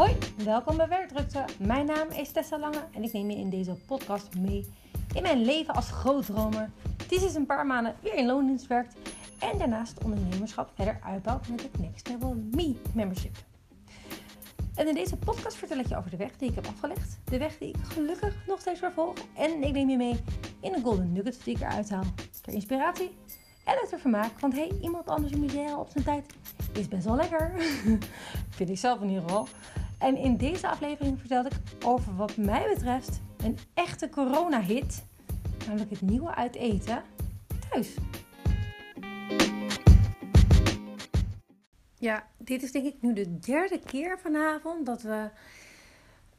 Hoi, welkom bij Werkdrukte. Mijn naam is Tessa Lange en ik neem je in deze podcast mee in mijn leven als grootdromer. Die sinds een paar maanden weer in loondienst werkt en daarnaast ondernemerschap verder uitbouwt met het Next Level Me membership. En in deze podcast vertel ik je over de weg die ik heb afgelegd. De weg die ik gelukkig nog steeds vervolg. En ik neem je mee in de golden nuggets die ik eruit haal. Ter inspiratie en het vermaak. Want hey, iemand anders een museum op zijn tijd is best wel lekker. Vind ik zelf in ieder geval. En in deze aflevering vertel ik over wat mij betreft een echte corona-hit. Namelijk het nieuwe uit eten thuis. Ja, dit is denk ik nu de derde keer vanavond dat we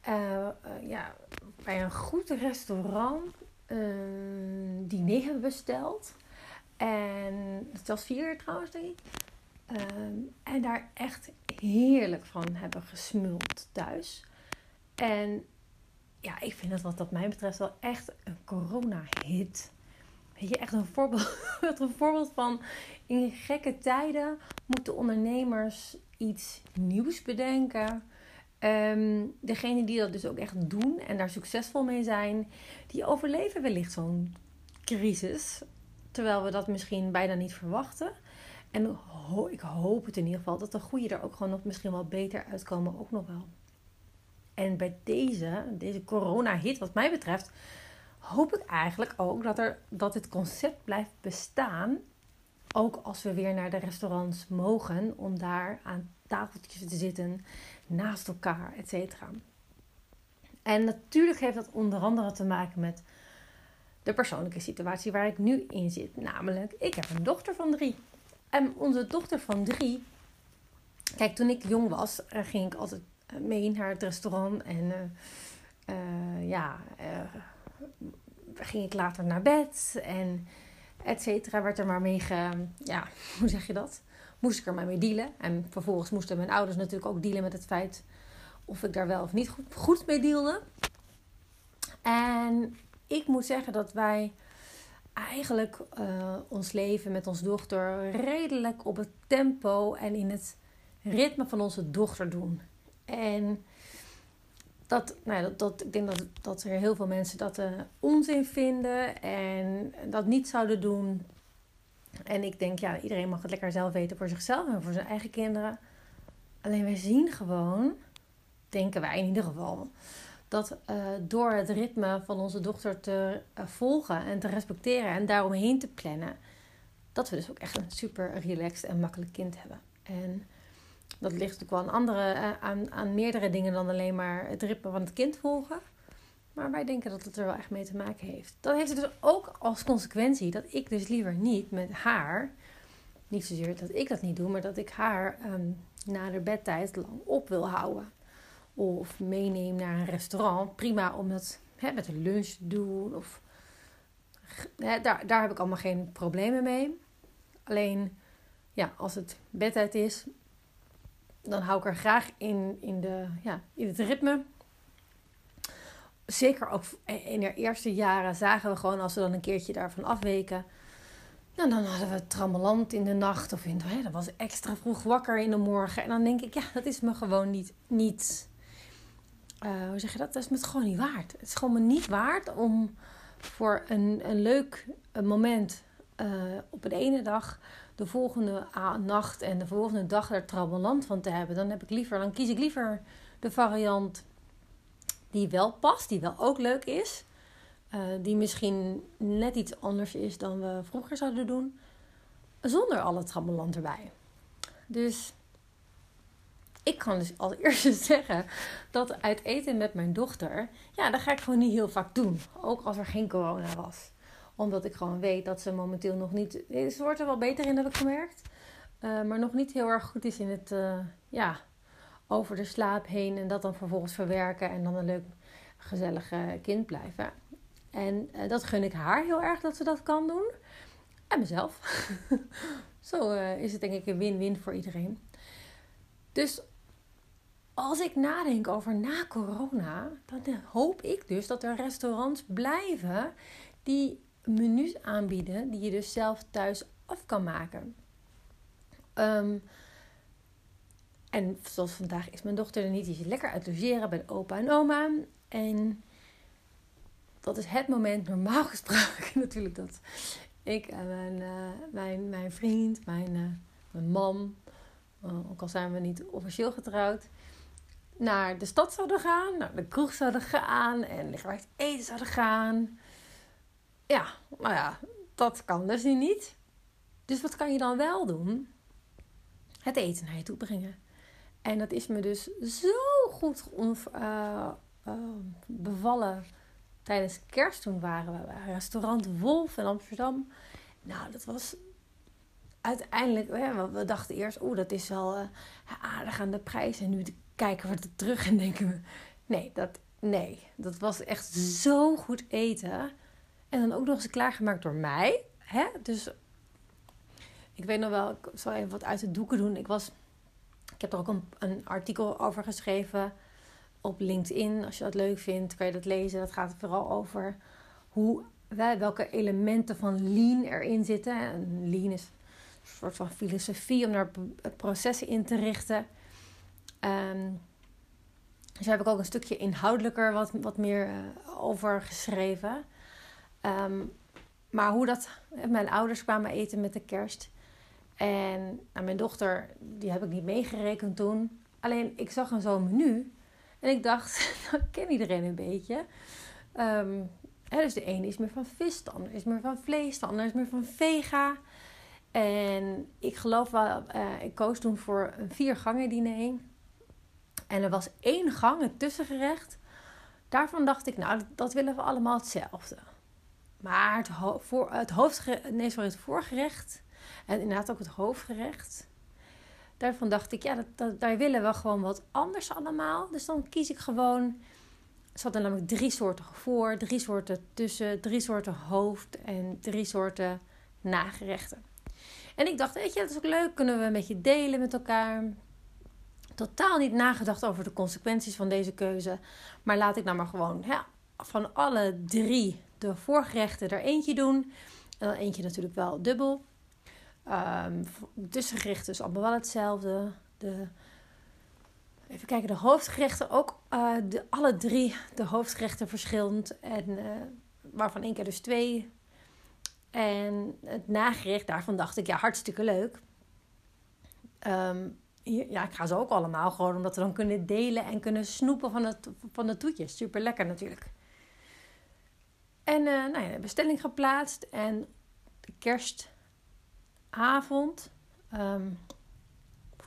uh, uh, ja, bij een goed restaurant uh, diner hebben besteld. En het was vier trouwens, denk ik. Um, en daar echt heerlijk van hebben gesmuld thuis. En ja, ik vind het wat dat mij betreft wel echt een corona-hit. Weet je, echt een voorbeeld, een voorbeeld van in gekke tijden moeten ondernemers iets nieuws bedenken. Um, degene die dat dus ook echt doen en daar succesvol mee zijn, die overleven wellicht zo'n crisis. Terwijl we dat misschien bijna niet verwachten. En ik hoop het in ieder geval dat de goede er ook gewoon nog misschien wel beter uitkomen. Ook nog wel. En bij deze, deze corona-hit, wat mij betreft, hoop ik eigenlijk ook dat, er, dat dit concept blijft bestaan. Ook als we weer naar de restaurants mogen, om daar aan tafeltjes te zitten, naast elkaar, et cetera. En natuurlijk heeft dat onder andere te maken met de persoonlijke situatie waar ik nu in zit. Namelijk, ik heb een dochter van drie. En onze dochter van drie. Kijk, toen ik jong was, eh, ging ik altijd eh, mee naar het restaurant. En uh, ja, ging ik later naar bed. En et cetera. Werd er maar mee ge... Ja, hoe zeg je dat? Moest ik er maar mee dealen. En vervolgens moesten mijn ouders natuurlijk ook dealen met het feit... of ik daar wel of niet goed, goed mee dealde. En ik moet zeggen dat wij eigenlijk uh, ons leven met onze dochter redelijk op het tempo en in het ritme van onze dochter doen. En dat, nou, dat, dat, ik denk dat, dat er heel veel mensen dat uh, onzin vinden en dat niet zouden doen. En ik denk, ja, iedereen mag het lekker zelf weten voor zichzelf en voor zijn eigen kinderen. Alleen wij zien gewoon, denken wij in ieder geval, dat uh, door het ritme van onze dochter te uh, volgen en te respecteren en daaromheen te plannen, dat we dus ook echt een super relaxed en makkelijk kind hebben. En dat ligt natuurlijk wel aan, andere, uh, aan, aan meerdere dingen dan alleen maar het ritme van het kind volgen. Maar wij denken dat het er wel echt mee te maken heeft. Dat heeft het dus ook als consequentie dat ik dus liever niet met haar, niet zozeer dat ik dat niet doe, maar dat ik haar um, na de bedtijd lang op wil houden of meeneem naar een restaurant. Prima om dat hè, met een lunch te doen. Of, hè, daar, daar heb ik allemaal geen problemen mee. Alleen, ja, als het bedtijd is, dan hou ik er graag in, in, de, ja, in het ritme. Zeker ook in de eerste jaren zagen we gewoon als we dan een keertje daarvan afweken. Nou, dan hadden we trammeland in de nacht of in hè, dat was extra vroeg wakker in de morgen. En dan denk ik, ja, dat is me gewoon niet, niet uh, hoe zeg je dat? Dat is me gewoon niet waard. Het is gewoon me niet waard om voor een, een leuk moment uh, op een ene dag de volgende nacht en de volgende dag er trammeland van te hebben. Dan heb ik liever, dan kies ik liever de variant die wel past, die wel ook leuk is. Uh, die misschien net iets anders is dan we vroeger zouden doen. Zonder alle trammeland erbij. Dus ik kan dus als eerste zeggen dat uit eten met mijn dochter, ja, dat ga ik gewoon niet heel vaak doen. Ook als er geen corona was. Omdat ik gewoon weet dat ze momenteel nog niet. Ze wordt er wel beter in, heb ik gemerkt. Uh, maar nog niet heel erg goed is in het, uh, ja, over de slaap heen en dat dan vervolgens verwerken en dan een leuk, gezellig kind blijven. En dat gun ik haar heel erg dat ze dat kan doen. En mezelf. Zo is het denk ik een win-win voor iedereen. Dus als ik nadenk over na corona, dan hoop ik dus dat er restaurants blijven die menus aanbieden die je dus zelf thuis af kan maken. Um, En zoals vandaag is mijn dochter er niet. Die is lekker uit logeren bij opa en oma. En dat is het moment, normaal gesproken natuurlijk, dat ik en mijn, uh, mijn, mijn vriend, mijn, uh, mijn man, ook al zijn we niet officieel getrouwd, naar de stad zouden gaan, naar de kroeg zouden gaan en uit eten zouden gaan. Ja, maar ja, dat kan dus niet. Dus wat kan je dan wel doen? Het eten naar je toe brengen. En dat is me dus zo goed uh, bevallen tijdens kerst. Toen waren we bij restaurant Wolf in Amsterdam. Nou, dat was uiteindelijk... we dachten eerst, oeh, dat is wel uh, aardig aan de prijs. En nu kijken we er terug en denken we... Nee, dat, nee, dat was echt zo goed eten. En dan ook nog eens klaargemaakt door mij. Hè? Dus ik weet nog wel, ik zal even wat uit de doeken doen. Ik was... Ik heb er ook een, een artikel over geschreven op LinkedIn. Als je dat leuk vindt, kan je dat lezen. Dat gaat vooral over hoe, welke elementen van lean erin zitten. En lean is een soort van filosofie om daar processen in te richten. Um, dus daar heb ik ook een stukje inhoudelijker wat, wat meer uh, over geschreven. Um, maar hoe dat... Mijn ouders kwamen eten met de kerst. En nou, mijn dochter, die heb ik niet meegerekend toen. Alleen, ik zag een zo'n menu. En ik dacht, ik ken iedereen een beetje. Um, hè, dus de ene is meer van vis, de ander is meer van vlees, de ander is meer van vega. En ik geloof wel, uh, ik koos toen voor een vier gangen diner. En er was één gang, een tussengerecht. Daarvan dacht ik, nou, dat willen we allemaal hetzelfde. Maar het, voor, het hoofdgerecht, nee, sorry, het voorgerecht en inderdaad ook het hoofdgerecht daarvan dacht ik, ja, dat, daar willen we gewoon wat anders allemaal. Dus dan kies ik gewoon. Er hadden namelijk drie soorten voor, drie soorten tussen, drie soorten hoofd en drie soorten nagerechten. En ik dacht, weet je, dat is ook leuk, kunnen we een beetje delen met elkaar. Totaal niet nagedacht over de consequenties van deze keuze. Maar laat ik nou maar gewoon ja, van alle drie de voorgerechten er eentje doen. En dan eentje natuurlijk wel dubbel. Um, tussengerichten is allemaal wel hetzelfde. De, even kijken, de hoofdgerechten ook. Uh, de, alle drie de hoofdgerechten verschillend. En uh, waarvan één keer dus twee. En het nagerecht, daarvan dacht ik, ja, hartstikke leuk. Um, ja, ik ga ze ook allemaal gewoon omdat we dan kunnen delen en kunnen snoepen van, het, van de toetjes. Super lekker natuurlijk. En uh, nou ja, bestelling geplaatst en de kerst avond, um,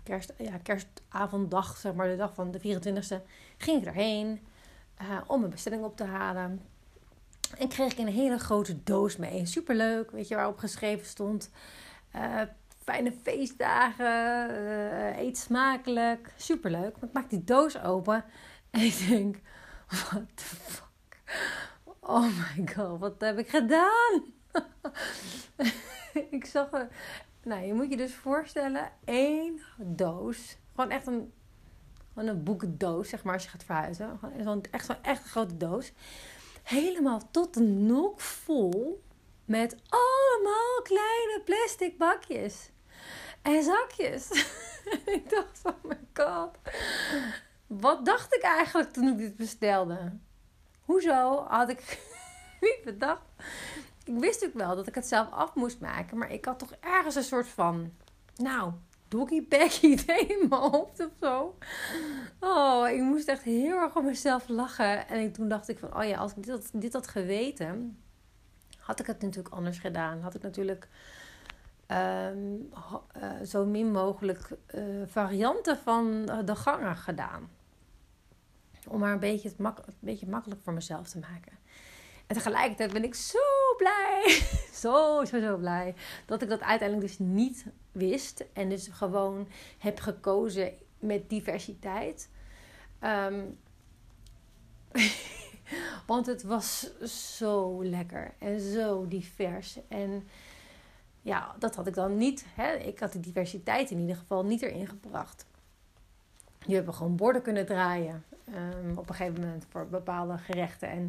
kerst, ja, kerstavonddag, zeg maar, de dag van de 24e, ging ik erheen uh, om een bestelling op te halen. En kreeg ik een hele grote doos mee. Superleuk, weet je, waarop geschreven stond... Uh, fijne feestdagen, uh, eet smakelijk. Superleuk. Maar ik maak die doos open en ik denk... What the fuck? Oh my god, wat heb ik gedaan? ik zag er. Nou, je moet je dus voorstellen: één doos. Gewoon echt een, gewoon een boekendoos, zeg maar, als je gaat verhuizen. Gewoon echt zo'n echt grote doos. Helemaal tot de nok vol met allemaal kleine plastic bakjes. En zakjes. ik dacht: oh my god. Wat dacht ik eigenlijk toen ik dit bestelde? Hoezo had ik niet bedacht ik wist natuurlijk wel dat ik het zelf af moest maken. Maar ik had toch ergens een soort van, nou, doggy-bag idee in mijn hoofd of zo. Oh, ik moest echt heel erg om mezelf lachen. En toen dacht ik van, oh ja, als ik dit dit had geweten, had ik het natuurlijk anders gedaan. Had ik natuurlijk um, uh, zo min mogelijk uh, varianten van de gangen gedaan. Om maar een beetje, het een beetje makkelijk voor mezelf te maken. En tegelijkertijd ben ik zo blij, zo, zo, zo blij, dat ik dat uiteindelijk dus niet wist. En dus gewoon heb gekozen met diversiteit. Um, want het was zo lekker en zo divers. En ja, dat had ik dan niet. Hè? Ik had de diversiteit in ieder geval niet erin gebracht. Nu hebben we gewoon borden kunnen draaien um, op een gegeven moment voor bepaalde gerechten. En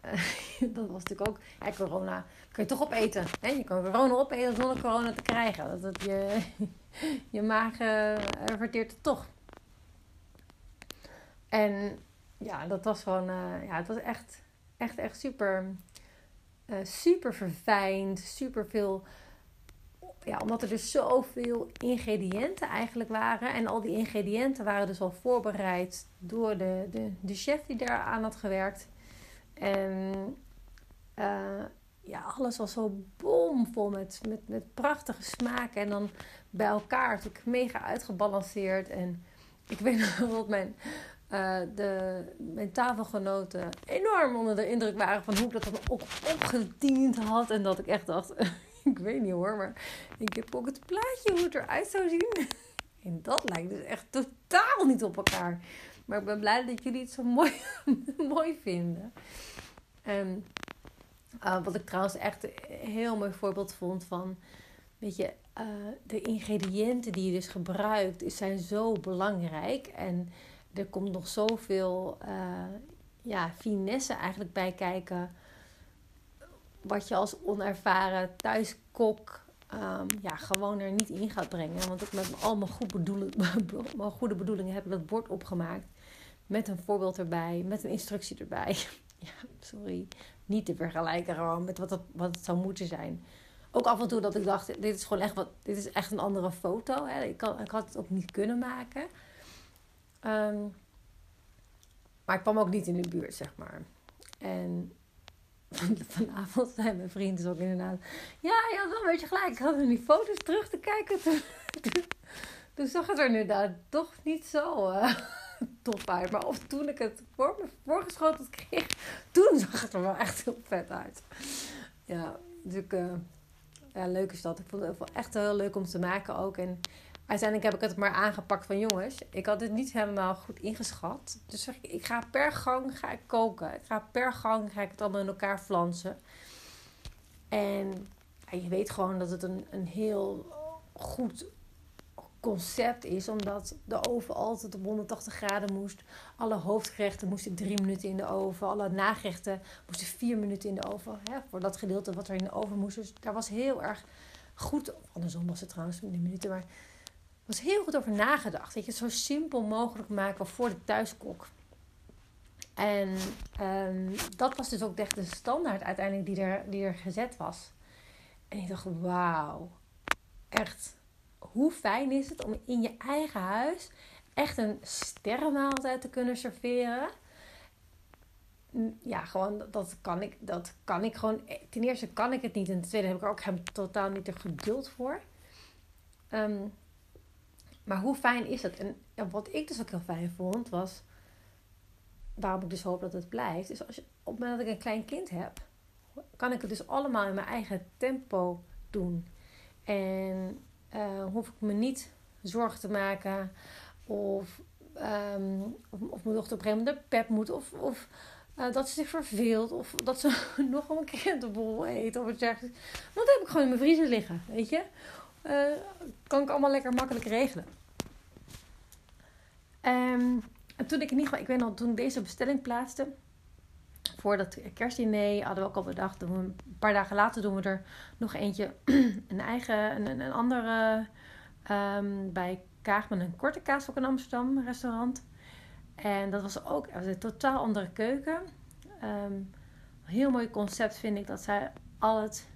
dat was natuurlijk ook, ja, corona kun je toch opeten. Hè? Je kan corona opeten zonder corona te krijgen. Dat, dat je, je maag uh, verteert het toch. En ja, dat was gewoon, uh, ja, het was echt, echt, echt super, super verfijnd, super veel ja, omdat er dus zoveel ingrediënten eigenlijk waren. En al die ingrediënten waren dus al voorbereid door de, de, de chef die daar aan had gewerkt. En uh, ja, alles was zo bomvol met, met, met prachtige smaken. En dan bij elkaar natuurlijk mega uitgebalanceerd. En ik weet nog dat mijn, uh, de, mijn tafelgenoten enorm onder de indruk waren van hoe ik dat dan ook opgediend had. En dat ik echt dacht ik weet niet hoor, maar ik heb ook het plaatje hoe het eruit zou zien. En dat lijkt dus echt totaal niet op elkaar. Maar ik ben blij dat jullie het zo mooi, mooi vinden. En uh, wat ik trouwens echt een heel mooi voorbeeld vond van... Weet je, uh, de ingrediënten die je dus gebruikt zijn zo belangrijk. En er komt nog zoveel uh, ja, finesse eigenlijk bij kijken wat je als onervaren thuiskok um, ja, gewoon er niet in gaat brengen. Want ik met al mijn, goed mijn goede bedoelingen heb ik dat bord opgemaakt. Met een voorbeeld erbij, met een instructie erbij. ja, sorry. Niet te vergelijken gewoon met wat het, wat het zou moeten zijn. Ook af en toe dat ik dacht, dit is gewoon echt, wat, dit is echt een andere foto. Hè. Ik, kan, ik had het ook niet kunnen maken. Um, maar ik kwam ook niet in de buurt, zeg maar. En vanavond zei mijn vriend dus ook inderdaad... Ja, je had wel een beetje gelijk. Ik had in die foto's terug te kijken. Toen, zag het er inderdaad toch niet zo uh, tof uit. Maar of toen ik het voor me voorgeschoteld kreeg... Toen zag het er wel echt heel vet uit. Ja, dus ja, leuk is dat. Ik vond het echt heel leuk om te maken ook. En uiteindelijk heb ik het maar aangepakt van jongens, ik had het niet helemaal goed ingeschat. Dus zeg ik, ik ga per gang ga ik koken. Ik ga per gang ga ik het allemaal in elkaar flansen. En je weet gewoon dat het een, een heel goed concept is, omdat de oven altijd op 180 graden moest. Alle hoofdgerechten moesten drie minuten in de oven. Alle nagerechten moesten vier minuten in de oven. Hè, voor dat gedeelte wat er in de oven moest. Dus daar was heel erg goed. Andersom was het trouwens in de minuten, maar was heel goed over nagedacht. Dat je het zo simpel mogelijk maken voor de thuiskok. En um, dat was dus ook echt de standaard uiteindelijk die er, die er gezet was. En ik dacht, wauw, echt, hoe fijn is het om in je eigen huis echt een sterrenmaaltijd te kunnen serveren. Ja, gewoon, dat kan ik, dat kan ik gewoon. Ten eerste kan ik het niet. En ten tweede heb ik er ook hem totaal niet de geduld voor. Um, maar hoe fijn is het? En, wat ik dus ook heel fijn vond, was... Waarom ik dus hoop dat het blijft. Is als je, op het moment dat ik een klein kind heb... Kan ik het dus allemaal in mijn eigen tempo doen. En uh, hoef ik me niet zorgen te maken... Of, um, of, of, mijn dochter op een gegeven moment de pep moet. Of, of uh, dat ze zich verveelt. Of dat ze nog een krentenbol eet. Of wat. Want dat heb ik gewoon in mijn vriezer liggen. Weet je? Uh, kan ik allemaal lekker makkelijk regelen. Um, en toen ik in ieder geval, ik weet nog, toen ik deze bestelling plaatste, voor dat kerstdiner hadden we ook al bedacht, doen we, een paar dagen later doen we er nog eentje, een eigen, een, een andere, um, bij Kaagman, een korte kaasvok in Amsterdam, restaurant. En dat was ook was een totaal andere keuken. Um, heel mooi concept vind ik dat zij al het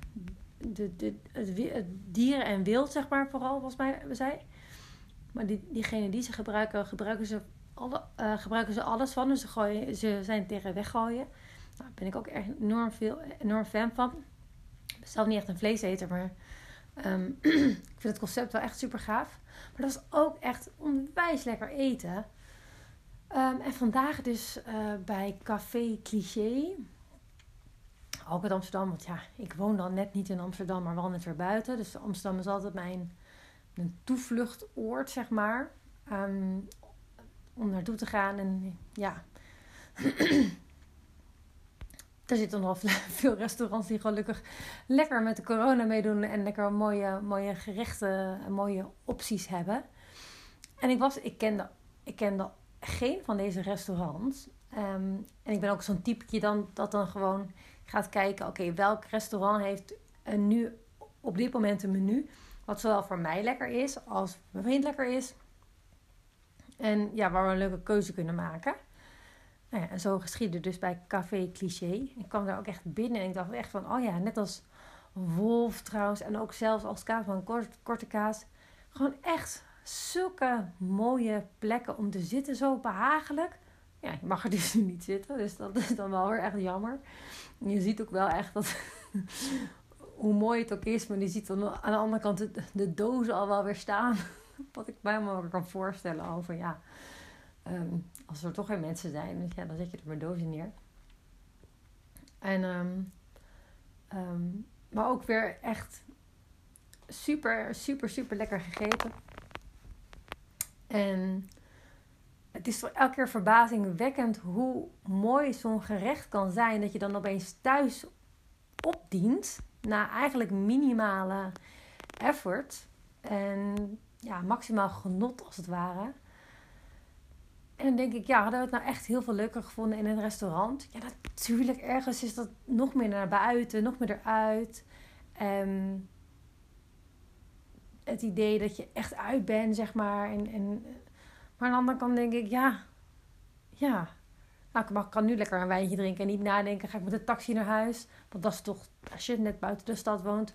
de, de, het, dieren en wild, zeg maar, vooral, volgens mij zei. Maar die, diegene die ze gebruiken, gebruiken ze, alle, uh, gebruiken ze alles van. Dus ze, gooien, ze zijn tegen weggooien. Nou, daar ben ik ook echt enorm, veel, enorm fan van. Ik ben zelf niet echt een vleeseter, maar um, ik vind het concept wel echt super gaaf. Maar dat was ook echt onwijs lekker eten. Um, en vandaag dus uh, bij Café Cliché ook in Amsterdam. Want ja, ik woon dan net niet in Amsterdam, maar wel net weer buiten. Dus Amsterdam is altijd mijn, mijn toevluchtoord, zeg maar. Um, om naartoe te gaan. En ja, er zitten nog veel restaurants die gelukkig lekker met de corona meedoen. En lekker mooie, mooie gerechten en mooie opties hebben. En ik, was, ik, kende, ik kende geen van deze restaurants. Ehm, en ik ben ook zo'n typeje dan, dat dan gewoon gaat kijken... oké, welk restaurant heeft een nu op dit moment een menu... wat zowel voor mij lekker is als mijn vriend lekker is... En ja, waar we een leuke keuze kunnen maken. Nou ja, en zo geschiedde dus bij Café Cliché. Ik kwam daar ook echt binnen en ik dacht echt van... oh ja, net als Wolf trouwens en ook zelfs als kaas van korte kaas... gewoon echt zulke mooie plekken om te zitten, zo behagelijk. Ja, je mag er dus nu niet zitten, dus dat is dan wel weer echt jammer. je ziet ook wel echt dat, hoe mooi het ook is, maar je ziet dan aan de andere kant de, de dozen al wel weer staan. Wat ik mij maar kan voorstellen over, ja, ehm, als er toch geen mensen zijn, dus ja, dan zet je er maar dozen neer. En, ehm, ehm, maar ook weer echt super, super, super lekker gegeten. En het is elke keer verbazingwekkend hoe mooi zo'n gerecht kan zijn. Dat je dan opeens thuis opdient. Na eigenlijk minimale effort. En ja, maximaal genot als het ware. En dan denk ik, ja, hadden we het nou echt heel veel leuker gevonden in een restaurant? Ja, natuurlijk. Ergens is dat nog meer naar buiten, nog meer eruit. En het idee dat je echt uit bent, zeg maar. En, en, maar aan de andere kant denk ik, ja, ja. Nou, ik mag, kan nu lekker een wijntje drinken en niet nadenken. Ga ik met de taxi naar huis? Want dat is toch, als je net buiten de stad woont,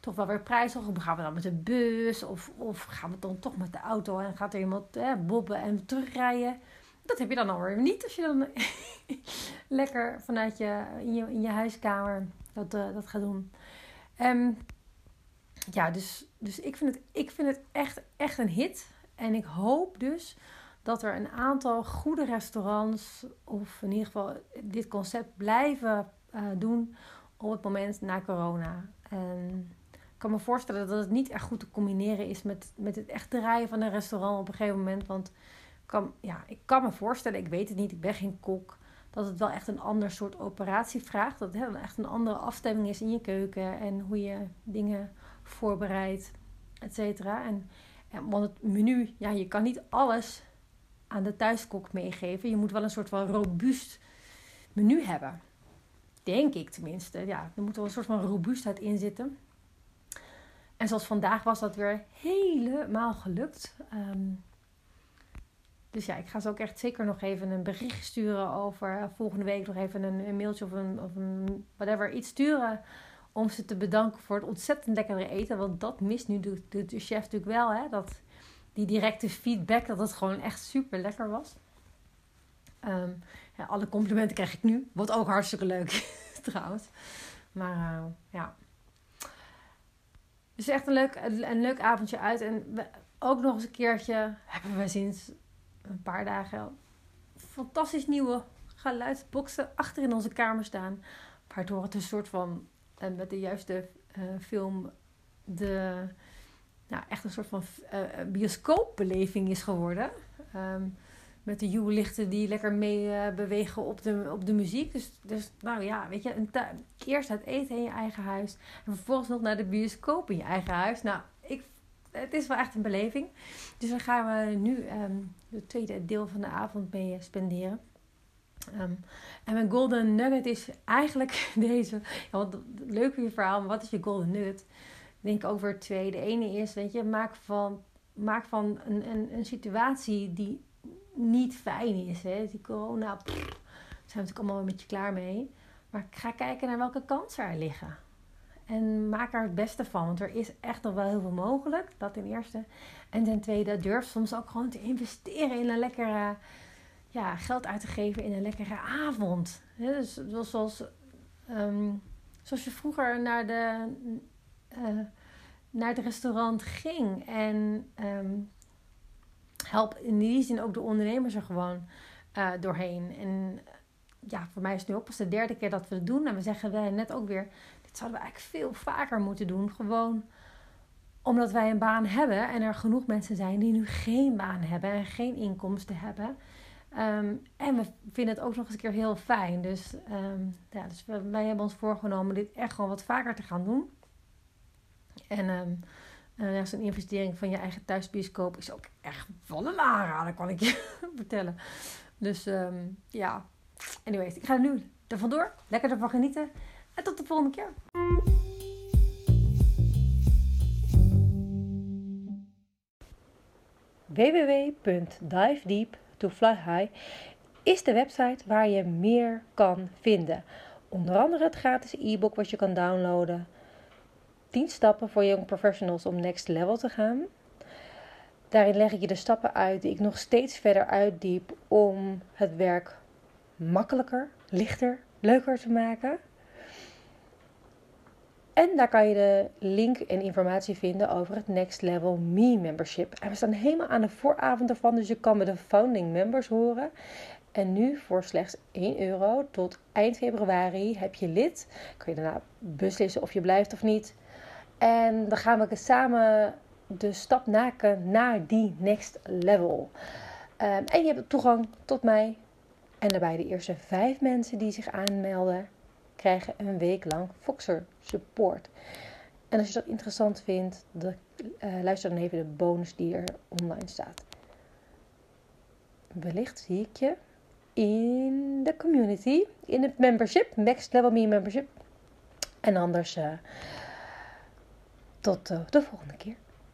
toch wel weer prijzig. Of gaan we dan met de bus? Of, of gaan we dan toch met de auto en gaat er iemand eh, bobben en terugrijden? Dat heb je dan alweer niet als je dan lekker vanuit je in, je in je huiskamer dat, uh, dat gaat doen. Um, ja, dus, dus ik, vind het, ik vind het echt, echt een hit. En ik hoop dus dat er een aantal goede restaurants, of in ieder geval dit concept blijven uh, doen op het moment na corona. En ik kan me voorstellen dat het niet echt goed te combineren is met, met het echt draaien van een restaurant op een gegeven moment. Want kan, ja, ik kan me voorstellen, ik weet het niet, ik ben geen kok, dat het wel echt een ander soort operatie vraagt. Dat het echt een andere afstemming is in je keuken en hoe je dingen voorbereid, et cetera. En, want het menu, ja, je kan niet alles aan de thuiskok meegeven. Je moet wel een soort van robuust menu hebben. Denk ik tenminste. Ja, er moet wel een soort van robuustheid in zitten. En zoals vandaag was dat weer helemaal gelukt. Ehm, dus ja, ik ga ze ook echt zeker nog even een bericht sturen over eh, volgende week nog even een, een mailtje of een, of een whatever iets sturen om ze te bedanken voor het ontzettend lekkere eten. Want dat mist nu de, de, chef natuurlijk wel. Hè? Dat, die directe feedback, dat het gewoon echt super lekker was. Ehm, ja, alle complimenten krijg ik nu. Wat ook hartstikke leuk trouwens. Maar uh, ja. Dus echt een leuk, een, leuk avondje uit. En ook nog eens een keertje hebben we sinds een paar dagen fantastisch nieuwe geluidsboxen achter in onze kamer staan. Waardoor het een soort van en met de juiste uh, film de, nou, echt een soort van uh, bioscoopbeleving is geworden. Um, met de lichten die lekker mee bewegen op de, op de muziek. Dus, dus nou ja, weet je, een eerst het eten in je eigen huis. En vervolgens nog naar de bioscoop in je eigen huis. Nou, ik, het is wel echt een beleving. Dus daar gaan we nu um, het tweede deel van de avond mee spenderen. Um, en mijn golden nugget is eigenlijk deze. Ja, wat leuk je verhaal, maar wat is je golden nugget? Ik denk over twee. De ene is, weet je, maak van, maak van een, een, een situatie die niet fijn is. Hè? Die corona, pff, zijn we natuurlijk allemaal een beetje klaar mee. Maar ga kijken naar welke kansen er liggen. En maak er het beste van. Want er is echt nog wel heel veel mogelijk. Dat ten eerste. En ten tweede, durf soms ook gewoon te investeren in een lekkere ja, geld uit te geven in een lekkere avond. dus zoals, um, zoals je vroeger naar, de, uh, naar het restaurant ging. En um, help in die zin ook de ondernemers er gewoon uh, doorheen. En ja, voor mij is het nu ook pas de derde keer dat we het doen. En we zeggen wij net ook weer, dit zouden we eigenlijk veel vaker moeten doen. Gewoon omdat wij een baan hebben en er genoeg mensen zijn die nu geen baan hebben en geen inkomsten hebben. Um, en we vinden het ook nog eens een keer heel fijn. Dus, um, ja, dus wij hebben ons voorgenomen dit echt gewoon wat vaker te gaan doen. En um, uh, ja, zo'n investering van je eigen thuisbioscoop is ook echt wel een aanrader, kan ik je vertellen. Dus ja, anyways, ik ga nu er vandoor. Lekker ervan genieten. En tot de volgende keer. www.divedeep2flyhigh is de website waar je meer kan vinden. Onder andere het gratis e-book wat je kan downloaden. 10 stappen voor young professionals om next level te gaan. Daarin leg ik je de stappen uit die ik nog steeds verder uitdiep om het werk makkelijker, lichter, leuker te maken. En daar kan je de link en informatie vinden over het Next Level Me membership. En we staan helemaal aan de vooravond ervan, dus je kan met de founding members horen. En nu voor slechts 1 euro tot eind februari heb je lid. Kun je daarna beslissen of je blijft of niet. En dan gaan we samen de stap maken naar die next level. Um, en je hebt toegang tot mij. En daarbij de eerste vijf mensen die zich aanmelden, krijgen een week lang Foxer support. En als je dat interessant vindt, de, uh, luister dan even de bonus die er online staat. Wellicht zie ik je in de community, in het membership, Next Level Me membership. En anders uh, tot uh, de volgende keer.